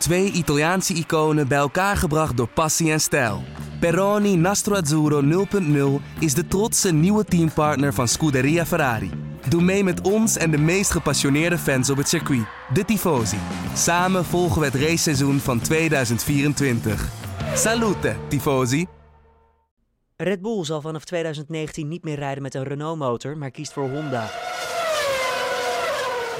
Twee Italiaanse iconen bij elkaar gebracht door passie en stijl. Peroni Nastro Azzurro 0.0 is de trotse nieuwe teampartner van Scuderia Ferrari. Doe mee met ons en de meest gepassioneerde fans op het circuit, de Tifosi. Samen volgen we het raceseizoen van 2024. Salute, Tifosi! Red Bull zal vanaf 2019 niet meer rijden met een Renault-motor, maar kiest voor Honda.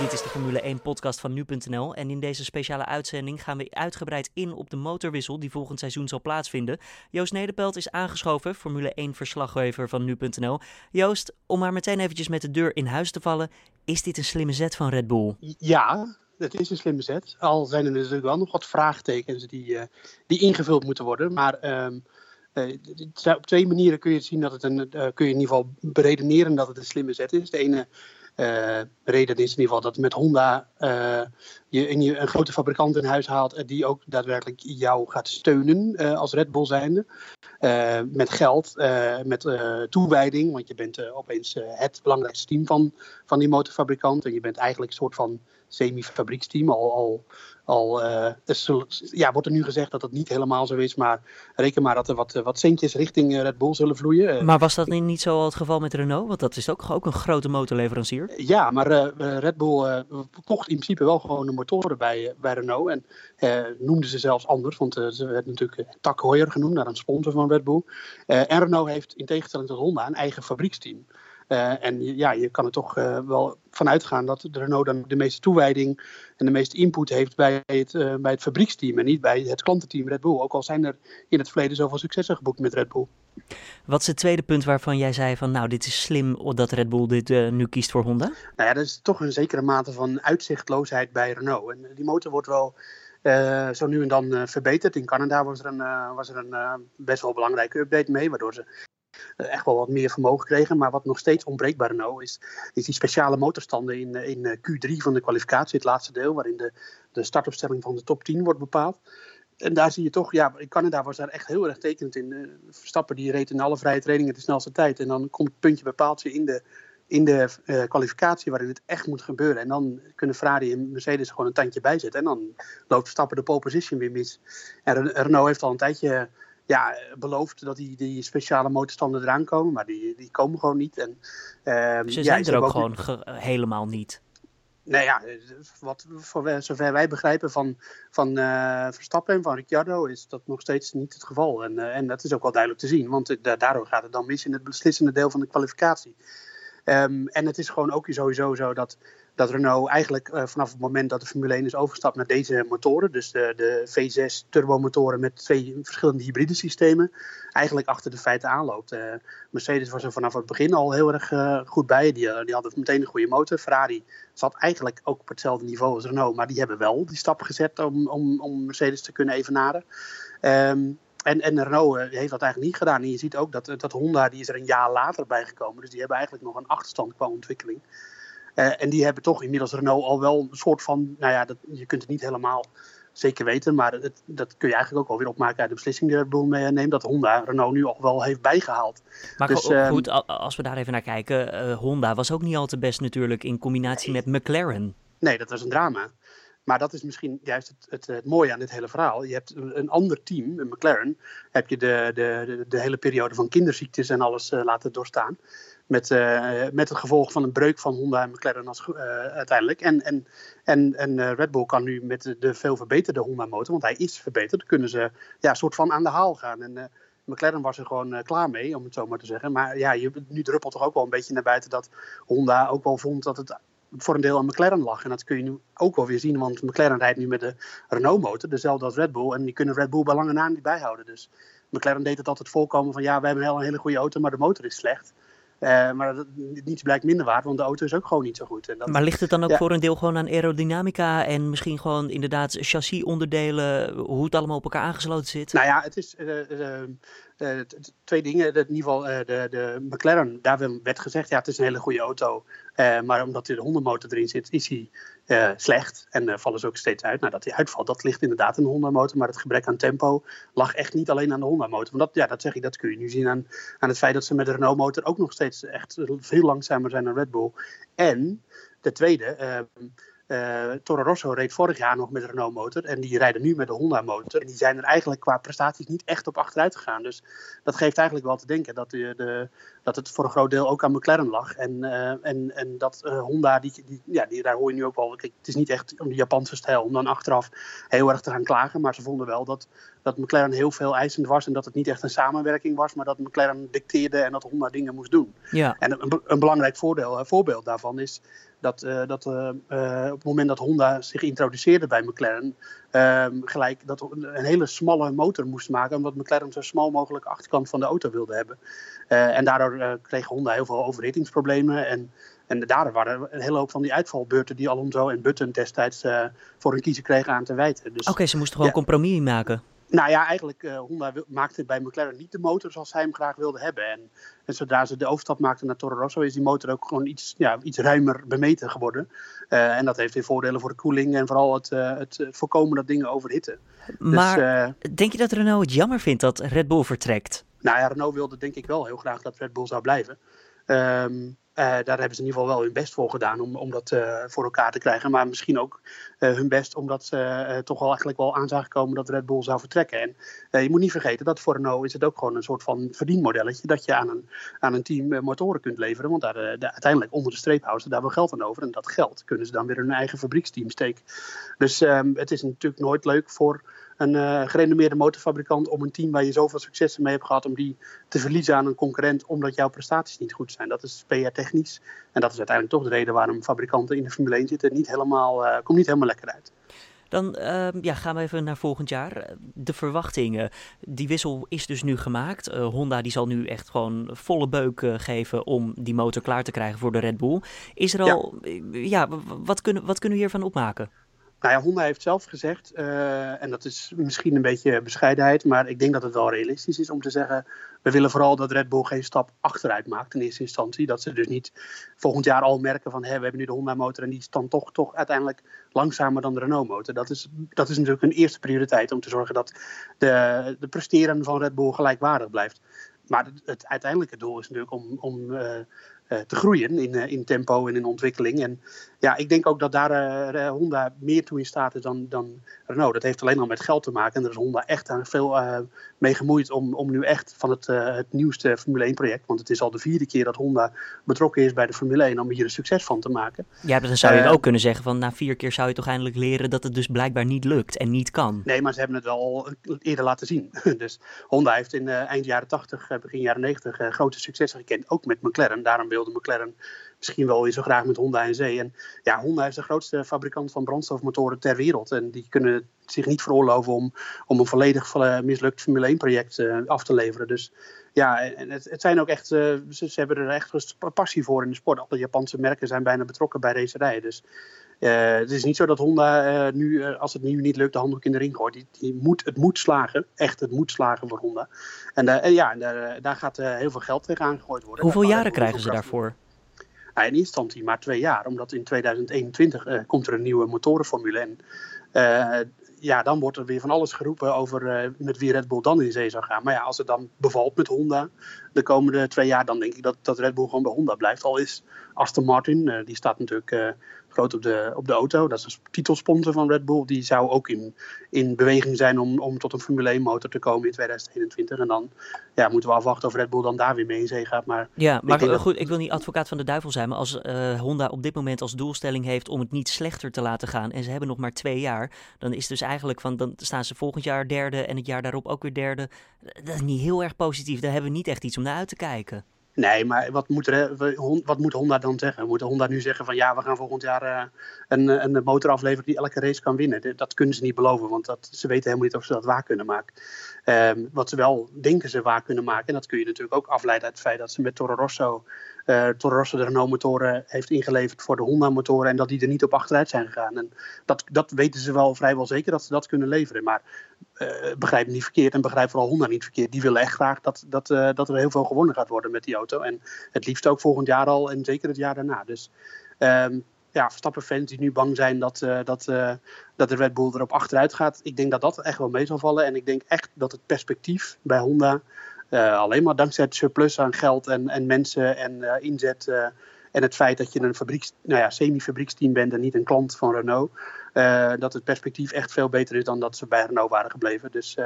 Dit is de Formule 1 podcast van nu.nl en in deze speciale uitzending gaan we uitgebreid in op de motorwissel die volgend seizoen zal plaatsvinden. Joost Nederpelt is aangeschoven, Formule 1 verslaggever van nu.nl. Joost, om maar meteen eventjes met de deur in huis te vallen, is dit een slimme zet van Red Bull? Ja, het is een slimme zet. Al zijn er natuurlijk wel nog wat vraagtekens die, uh, die ingevuld moeten worden, maar... Um... Uh, op twee manieren kun je zien dat het een, uh, kun je in ieder geval beredeneren dat het een slimme zet is. De ene uh, reden is in ieder geval dat met Honda uh, je, in een grote fabrikant in huis haalt en die ook daadwerkelijk jou gaat steunen als Red Bull zijnde. met geld, met toewijding, want je bent opeens het belangrijkste team van, van die motorfabrikant. En je bent eigenlijk een soort van semi-fabrieksteam. Al, al, al uh, ja, wordt er nu gezegd dat dat niet helemaal zo is, maar reken maar dat er wat, wat centjes richting eh, Red Bull zullen vloeien. Maar was dat niet zo al het geval met Renault? Want dat is ook, ook een grote motorleverancier. Ja, maar uh, Red Bull kocht in principe wel gewoon de motoren bij, bij Renault en noemde ze zelfs anders, want ze werd natuurlijk Tak Heuer genoemd, naar een sponsor van Red Bull. en Renault heeft in tegenstelling tot Honda een eigen fabrieksteam. Uh, en ja, je kan er toch uh, wel vanuit gaan dat de Renault dan de meeste toewijding en de meeste input heeft bij het, uh, bij het fabrieksteam en niet bij het klantenteam Red Bull. Ook al zijn er in het verleden zoveel successen geboekt met Red Bull. Wat is het tweede punt waarvan jij zei van nou dit is slim dat Red Bull dit nu kiest voor Honda? Nou ja, dat is toch een zekere mate van uitzichtloosheid bij Renault. En die motor wordt wel zo nu en dan verbeterd. In Canada was er een, was er een best wel belangrijke update mee, waardoor ze eh, echt wel wat meer vermogen kregen. Maar wat nog steeds ontbreekt bij Renault is, is die speciale motorstanden in, in eh, Q3 van de kwalificatie, het laatste deel, waarin de, de startopstelling van de top 10 wordt bepaald. En daar zie je toch, ja, in Canada was daar echt heel erg tekenend in. Verstappen die reed in alle vrije trainingen de snelste tijd. En dan komt het puntje bepaald in de, in de kwalificatie waarin het echt moet gebeuren. En dan kunnen Ferrari en Mercedes gewoon een tandje bijzetten. En dan loopt Verstappen de pole position weer mis. En Renault heeft al een tijdje ja, beloofd dat die, die speciale motorstanden eraan komen, maar die, die komen gewoon niet. En, uh, Ze zijn ja, er ook gewoon helemaal niet. Nou ja, wat, voor, zover wij begrijpen van, van uh, Verstappen en van Ricciardo is dat nog steeds niet het geval. En, uh, en dat is ook wel duidelijk te zien, want daardoor gaat het dan mis in het beslissende deel van de kwalificatie. Um, en het is gewoon ook sowieso zo dat dat Renault eigenlijk uh, vanaf het moment dat de Formule 1 is overgestapt naar deze motoren, dus de, de V6 turbomotoren met twee verschillende hybride systemen, eigenlijk achter de feiten aanloopt. Uh, Mercedes was er vanaf het begin al heel erg uh, goed bij. Die, die hadden meteen een goede motor. Ferrari zat eigenlijk ook op hetzelfde niveau als Renault, maar die hebben wel die stap gezet om, om, om Mercedes te kunnen evenaren. Um, en, en Renault heeft dat eigenlijk niet gedaan. En je ziet ook dat, dat Honda die is er een jaar later bijgekomen. Dus die hebben eigenlijk nog een achterstand qua ontwikkeling. Uh, en die hebben toch inmiddels Renault al wel een soort van, nou ja, dat, je kunt het niet helemaal zeker weten, maar het, dat kun je eigenlijk ook alweer opmaken uit de beslissing die Red Bull neemt, dat Honda Renault nu al wel heeft bijgehaald. Maar dus, goed, uh, als we daar even naar kijken, uh, Honda was ook niet al te best natuurlijk in combinatie met McLaren. Nee, dat was een drama. Maar dat is misschien juist het, het, mooie aan dit hele verhaal. Je hebt een ander team, een McLaren, heb je de, de, de, hele periode van kinderziektes en alles uh, laten doorstaan. Met, uh, met het gevolg van een breuk van Honda en McLaren als, uh, uiteindelijk. En, en, en, en Red Bull kan nu met de veel verbeterde Honda-motor, want hij is verbeterd, kunnen ze ja, soort van aan de haal gaan. En McLaren was er gewoon klaar mee, om het zo maar te zeggen. Maar ja, je, nu druppelt toch ook wel een beetje naar buiten dat Honda ook wel vond dat het voor een deel aan McLaren lag. En dat kun je nu ook wel weer zien, want McLaren rijdt nu met de Renault-motor, dezelfde als Red Bull. En die kunnen Red Bull bij lange na niet bijhouden. Dus McLaren deed het altijd voorkomen van ja, we hebben een hele goede auto, maar de motor is slecht. Uh, maar dat, niets blijkt minder waard, want de auto is ook gewoon niet zo goed. En dat, maar ligt het dan ook voor een deel gewoon aan aerodynamica en misschien gewoon inderdaad chassisonderdelen, hoe het allemaal op elkaar aangesloten zit? Nou ja, het is uh, uh, twee dingen. In ieder geval de, de McLaren, daar werd gezegd, ja het is een hele goede auto. maar omdat er de hondenmotor erin zit, is hij slecht. En vallen ze ook steeds uit. Nou, dat hij uitvalt, dat ligt inderdaad aan de Honda-motor. Maar het gebrek aan tempo lag echt niet alleen aan de Honda-motor. Want dat, ja, dat zeg ik, dat kun je nu zien aan, aan het feit dat ze met de Renault-motor ook nog steeds echt veel langzamer zijn dan Red Bull. En de tweede, uh, Toro Rosso reed vorig jaar nog met de Renault motor en die rijden nu met de Honda motor. En die zijn er eigenlijk qua prestaties niet echt op achteruit gegaan. Dus dat geeft eigenlijk wel te denken dat, de, de dat het voor een groot deel ook aan McLaren lag. En, uh, en, en dat uh, Honda, die, die, ja, die, daar hoor je nu ook wel. Kijk, het is niet echt om de Japanse stijl om dan achteraf heel erg te gaan klagen. Maar ze vonden wel dat, dat McLaren heel veel eisend was. En dat het niet echt een samenwerking was, maar dat McLaren dicteerde en dat Honda dingen moest doen. Ja. En een, een belangrijk voordeel, voorbeeld daarvan is dat, uh, dat uh, op het moment dat Honda zich introduceerde bij McLaren, uh, gelijk dat een hele smalle motor moest maken, omdat McLaren zo smal mogelijk achterkant van de auto wilde hebben. en daardoor kreeg Honda heel veel overhittingsproblemen. En, en daardoor waren een hele hoop van die uitvalbeurten die Alonso en Button destijds voor hun kiezer kregen aan te wijten. Dus, Oké, okay, ze moesten gewoon ja, compromis maken. Nou ja, eigenlijk uh, Honda maakte bij McLaren niet de motor zoals zij hem graag wilde hebben. En, en, zodra ze de overstap maakten naar Toro Rosso is die motor ook gewoon iets, ja, iets ruimer bemeten geworden. Uh, en dat heeft weer voordelen voor de koeling en vooral het, uh, het voorkomen dat dingen overhitten. Maar dus, denk je dat Renault het jammer vindt dat Red Bull vertrekt? Nou ja, Renault wilde denk ik wel heel graag dat Red Bull zou blijven. Um, daar hebben ze in ieder geval wel hun best voor gedaan om, om dat uh, voor elkaar te krijgen. Maar misschien ook uh, hun best omdat ze toch wel eigenlijk wel aan zagen komen dat Red Bull zou vertrekken. En je moet niet vergeten dat voor Renault is het ook gewoon een soort van verdienmodelletje. Dat je aan een, aan een team motoren kunt leveren. Want daar, de, uiteindelijk onder de streep houden ze daar wel geld aan over. En dat geld kunnen ze dan weer hun eigen fabrieksteam steken. Dus um, het is natuurlijk nooit leuk voor een uh, gerenommeerde motorfabrikant om een team waar je zoveel successen mee hebt gehad, om die te verliezen aan een concurrent omdat jouw prestaties niet goed zijn. Dat is PR-technisch. En dat is uiteindelijk toch de reden waarom fabrikanten in de Formule 1 zitten. Niet helemaal, uh, komt niet helemaal lekker uit. Dan uh, ja, gaan we even naar volgend jaar. De verwachtingen. Die wissel is dus nu gemaakt. Uh, Honda die zal nu echt gewoon volle beuk uh, geven om die motor klaar te krijgen voor de Red Bull. Is er al, ja, ja wat, kunnen, wat kunnen we hiervan opmaken? Nou ja, Honda heeft zelf gezegd, uh, en dat is misschien een beetje bescheidenheid, maar ik denk dat het wel realistisch is om te zeggen, we willen vooral dat Red Bull geen stap achteruit maakt in eerste instantie. Dat ze dus niet volgend jaar al merken van, hé, we hebben nu de Honda motor en die is dan toch, toch uiteindelijk langzamer dan de Renault motor. Dat is, dat is natuurlijk een eerste prioriteit om te zorgen dat de, de presteren van Red Bull gelijkwaardig blijft. Maar het, het uiteindelijke doel is natuurlijk om, om uh, te groeien in, uh, in tempo en in ontwikkeling. En ja, ik denk ook dat daar Honda meer toe in staat is dan, dan Renault. Dat heeft alleen al met geld te maken. En daar is Honda echt aan veel mee gemoeid om, om nu echt van het, het nieuwste Formule 1 project. Want het is al de vierde keer dat Honda betrokken is bij de Formule 1 om hier een succes van te maken. Ja, dan zou je ook kunnen zeggen van na vier keer zou je toch eindelijk leren dat het dus blijkbaar niet lukt en niet kan. Nee, maar ze hebben het wel al eerder laten zien. dus Honda heeft in eind jaren 80, begin jaren 90 grote successen gekend. Ook met McLaren. Daarom wilde McLaren misschien wel weer zo graag met Honda en zee. En ja, Honda is de grootste fabrikant van brandstofmotoren ter wereld. En die kunnen zich niet veroorloven om, om een volledig mislukt Formule 1 project uh, af te leveren. Dus ja, en het, het zijn ook echt, uh, ze, ze, hebben er echt passie voor in de sport. Alle Japanse merken zijn bijna betrokken bij racerijen. Dus uh, het is niet zo dat Honda uh, nu, uh, als het nu niet lukt, de handdoek in de ring gooit. Die, die moet, het moet slagen. Echt, het moet slagen voor Honda. En, en ja, daar, daar gaat heel veel geld tegenaan gegooid worden. Hoeveel jaren krijgen ze daarvoor? Nou, in eerste instantie maar twee jaar. Omdat in 2021 komt er een nieuwe motorenformule. En ja, dan wordt er weer van alles geroepen over uh, met wie Red Bull dan in zee zou gaan. Maar ja, als het dan bevalt met Honda de komende twee jaar, dan denk ik dat, dat Red Bull gewoon bij Honda blijft. Al is Aston Martin, uh, die staat natuurlijk uh, groot op de, op de auto. Dat is een titelsponsor van Red Bull. Die zou ook in, in beweging zijn om, om tot een Formule 1 motor te komen in 2021. En dan ja, moeten we afwachten of Red Bull dan daar weer mee in zee gaat. Maar ja, maar ik goed, ik wil niet advocaat van de duivel zijn. Maar als uh, Honda op dit moment als doelstelling heeft om het niet slechter te laten gaan. En ze hebben nog maar twee jaar. Dan is dus eigenlijk van, dan staan ze volgend jaar derde en het jaar daarop ook weer derde. Dat is niet heel erg positief. Daar hebben we niet echt iets om naar uit te kijken. Nee, maar wat moet, er, wat moet Honda dan zeggen? Moet Honda nu zeggen van ja, we gaan volgend jaar uh, een, een motor afleveren die elke race kan winnen? Dat kunnen ze niet beloven, want dat, ze weten helemaal niet of ze dat waar kunnen maken. Um, wat ze wel denken ze waar kunnen maken, en dat kun je natuurlijk ook afleiden uit het feit dat ze met Toro Rosso, uh, Toro de Renault motoren heeft ingeleverd voor de Honda motoren en dat die er niet op achteruit zijn gegaan. En dat, dat weten ze wel vrijwel zeker dat ze dat kunnen leveren. Maar uh, begrijp niet verkeerd en begrijp vooral Honda niet verkeerd. Die willen echt graag dat, dat, uh, dat er heel veel gewonnen gaat worden met die auto. En het liefst ook volgend jaar al en zeker het jaar daarna. Dus um, ja, Verstappen-fans die nu bang zijn dat, dat, dat de Red Bull erop achteruit gaat. Ik denk dat dat echt wel mee zal vallen. En ik denk echt dat het perspectief bij Honda alleen maar dankzij het surplus aan geld en, en mensen en inzet En het feit dat je een fabrieks, nou ja, semi-fabrieksteam bent en niet een klant van Renault. dat het perspectief echt veel beter is dan dat ze bij Renault waren gebleven. Dus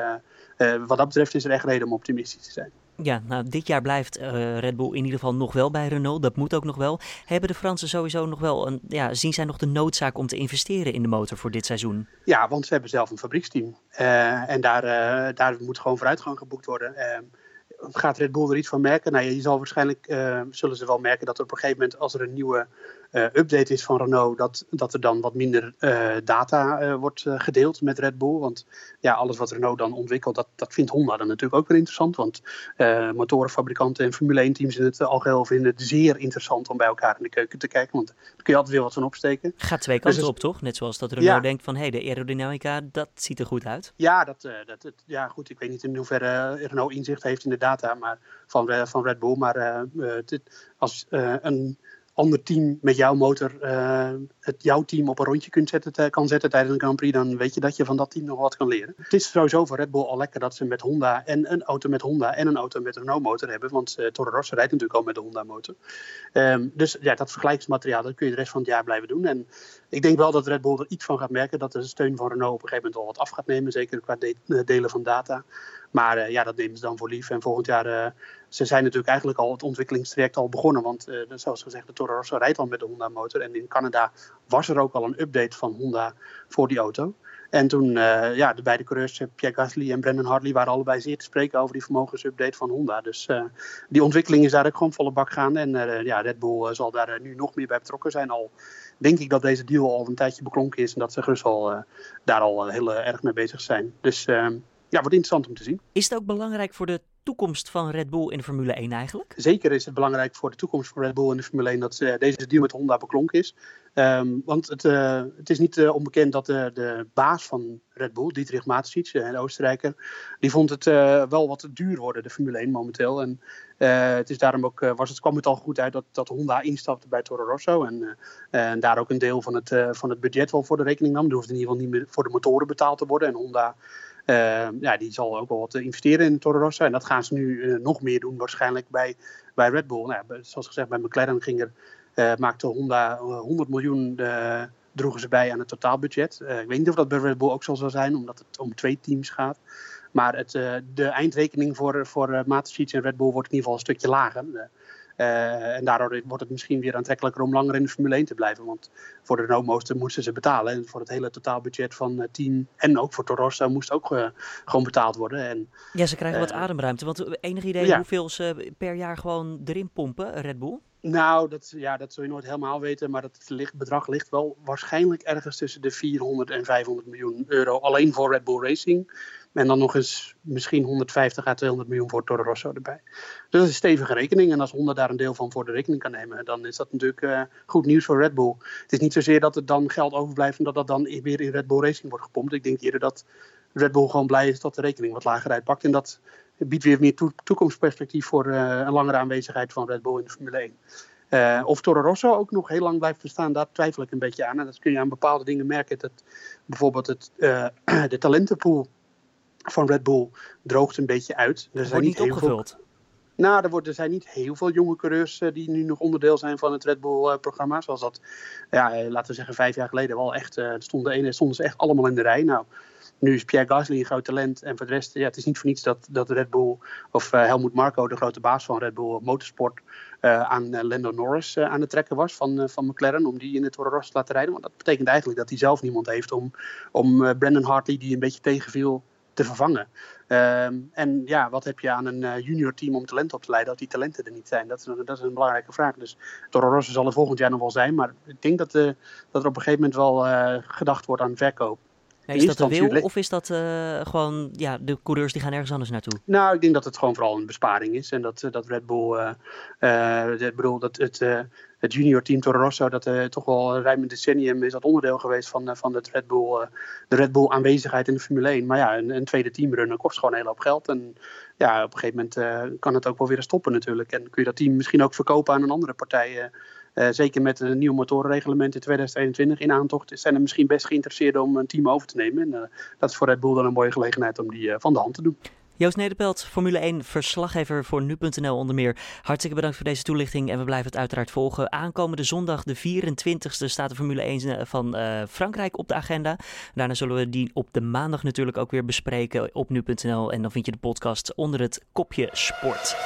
wat dat betreft is er echt reden om optimistisch te zijn. Ja, nou, dit jaar blijft Red Bull in ieder geval nog wel bij Renault. Dat moet ook nog wel. Hebben de Fransen sowieso nog wel een. Ja, zien zij nog de noodzaak om te investeren in de motor voor dit seizoen? Ja, want ze hebben zelf een fabrieksteam. En daar, daar moet gewoon vooruitgang geboekt worden gaat Red Bull er iets van merken? Nou, je zal waarschijnlijk, uh, zullen ze wel merken dat er op een gegeven moment, als er een nieuwe update is van Renault, dat, dat er dan wat minder uh, data wordt gedeeld met Red Bull. Want ja, alles wat Renault dan ontwikkelt, dat, dat vindt Honda dan natuurlijk ook weer interessant. Want motorenfabrikanten en Formule 1 teams in het algeheel vinden het zeer interessant om bij elkaar in de keuken te kijken. Want daar kun je altijd weer wat van opsteken. Gaat twee kanten dus op, toch? Net zoals dat Renault denkt van, hé, hey, de aerodynamica, dat ziet er goed uit. Ja, dat, dat, ja, goed. Ik weet niet in hoeverre Renault inzicht heeft in de data maar, van, van Red Bull. Maar uh, als uh, een ander team met jouw motor uh, het jouw team op een rondje kunt zetten, kan zetten tijdens een Grand Prix, dan weet je dat je van dat team nog wat kan leren. Het is sowieso voor Red Bull al lekker dat ze met Honda en een auto met Honda en een auto met Renault motor hebben, want uh, Toro Rosso rijdt natuurlijk al met de Honda motor. Um, dus ja, dat vergelijkingsmateriaal, dat kun je de rest van het jaar blijven doen. En ik denk wel dat Red Bull er iets van gaat merken, dat de steun van Renault op een gegeven moment al wat af gaat nemen, zeker qua de delen van data. Maar uh, ja, dat nemen ze dan voor lief. En volgend jaar, uh, ze zijn natuurlijk eigenlijk al het ontwikkelingstraject al begonnen. Want uh, zoals gezegd, de Toro Rosso rijdt al met de Honda motor. En in Canada was er ook al een update van Honda voor die auto. En toen, ja, de beide coureurs, Pierre Gasly en Brendan Hartley, waren allebei zeer te spreken over die vermogensupdate van Honda. Dus die ontwikkeling is daar ook gewoon volle bak gaande. En ja, Red Bull zal daar nu nog meer bij betrokken zijn. Al denk ik dat deze deal al een tijdje beklonken is en dat ze gerust al daar al heel erg mee bezig zijn. Dus ehm, ja, wordt interessant om te zien. Is het ook belangrijk voor de toekomst van Red Bull in de Formule 1 eigenlijk? Zeker is het belangrijk voor de toekomst van Red Bull in de Formule 1 dat uh, deze deal met Honda beklonken is. Um, want het, uh, het, is niet uh, onbekend dat de, de, baas van Red Bull, Dietrich Mateschitz, de Oostenrijker, die vond het wel wat duur worden, de Formule 1 momenteel. En het is daarom ook, was het, kwam het al goed uit dat, dat Honda instapte bij Toro Rosso. En, en daar ook een deel van het, van het budget wel voor de rekening nam. Er hoefde in ieder geval niet meer voor de motoren betaald te worden. En Honda ja, die zal ook wel wat investeren in Toro Rosso. En dat gaan ze nu uh, nog meer doen waarschijnlijk bij, bij Red Bull. Nou, zoals gezegd, bij McLaren ging er, uh, maakte Honda 100 miljoen droegen ze bij aan het totaalbudget. ik weet niet of dat bij Red Bull ook zo zal zijn, omdat het om twee teams gaat. Maar het, de eindrekening voor, voor uh, en Red Bull wordt in ieder geval een stukje lager. Uh, en daardoor wordt het misschien weer aantrekkelijker om langer in de Formule 1 te blijven. Want voor de Renault moesten ze betalen. En voor het hele totaalbudget van het team en ook voor Toro Rosso moest ook uh, gewoon betaald worden. En, ja, ze krijgen uh, wat ademruimte. Want enig idee ja. hoeveel ze per jaar gewoon erin pompen, Red Bull? Nou, dat, ja, dat zul je nooit helemaal weten. Maar dat ligt, bedrag ligt wel waarschijnlijk ergens tussen de 400 en 500 miljoen euro. Alleen voor Red Bull Racing. En dan nog eens misschien 150 à 200 miljoen voor Toro Rosso erbij. Dus dat is een stevige rekening. En als Honda daar een deel van voor de rekening kan nemen, dan is dat natuurlijk uh, goed nieuws voor Red Bull. Het is niet zozeer dat er dan geld overblijft en dat dat dan weer in Red Bull Racing wordt gepompt. Ik denk eerder dat Red Bull gewoon blij is dat de rekening wat lager uitpakt. En dat biedt weer meer to toekomstperspectief voor uh, een langere aanwezigheid van Red Bull in de Formule 1. Uh, of Toro Rosso ook nog heel lang blijft bestaan, daar twijfel ik een beetje aan. En dat kun je aan bepaalde dingen merken. Dat bijvoorbeeld het, de talentenpool van Red Bull droogt een beetje uit. Er zijn niet, heel opgevuld. Veel... Nou, er, wordt, er zijn niet heel veel jonge coureurs uh, die nu nog onderdeel zijn van het Red Bull-programma. Uh, zoals dat, ja, eh, laten we zeggen, vijf jaar geleden wel echt. Stonden, stonden ze echt allemaal in de rij. Nou, nu is Pierre Gasly een groot talent. En voor de rest, ja, het is niet voor niets dat, dat Red Bull, of Helmut Marko, de grote baas van Red Bull Motorsport, aan Lando Norris aan het trekken was van, van McLaren. Om die in het Toro Rosso te laten rijden. Want dat betekent eigenlijk dat hij zelf niemand heeft om, om Brandon Hartley, die een beetje tegenviel, te vervangen. Um, en ja, wat heb je aan een uh, junior team om talent op te leiden als die talenten er niet zijn? Dat is, dat is een belangrijke vraag. Dus Toro Rosso zal er volgend jaar nog wel zijn, maar ik denk dat, uh, dat er op een gegeven moment wel uh, gedacht wordt aan verkoop. Nee, is dat de wil of is dat uh, gewoon ja, de coureurs die gaan ergens anders naartoe? Nou, ik denk dat het gewoon vooral een besparing is. En dat, uh, dat Red Bull, uh, ik bedoel, dat het, het junior team Toro Rosso, dat toch wel ruim een decennium is dat onderdeel geweest van, van het Red Bull, de Red Bull aanwezigheid in de Formule 1. Maar ja, een, een tweede teamrunner kost gewoon een hele hoop geld. En ja, op een gegeven moment kan het ook wel weer stoppen natuurlijk. En kun je dat team misschien ook verkopen aan een andere partij zeker met een nieuw motorenreglement in 2021 in aantocht zijn er misschien best geïnteresseerd om een team over te nemen. En uh, dat is voor Red Bull dan een mooie gelegenheid om die uh, van de hand te doen. Joost Nederpelt, Formule 1 verslaggever voor nu.nl onder meer. Hartstikke bedankt voor deze toelichting en we blijven het uiteraard volgen. Aankomende zondag de 24e staat de Formule 1 eh, van Frankrijk op de agenda. Daarna zullen we die op de maandag natuurlijk ook weer bespreken op nu.nl en dan vind je de podcast onder het kopje sport.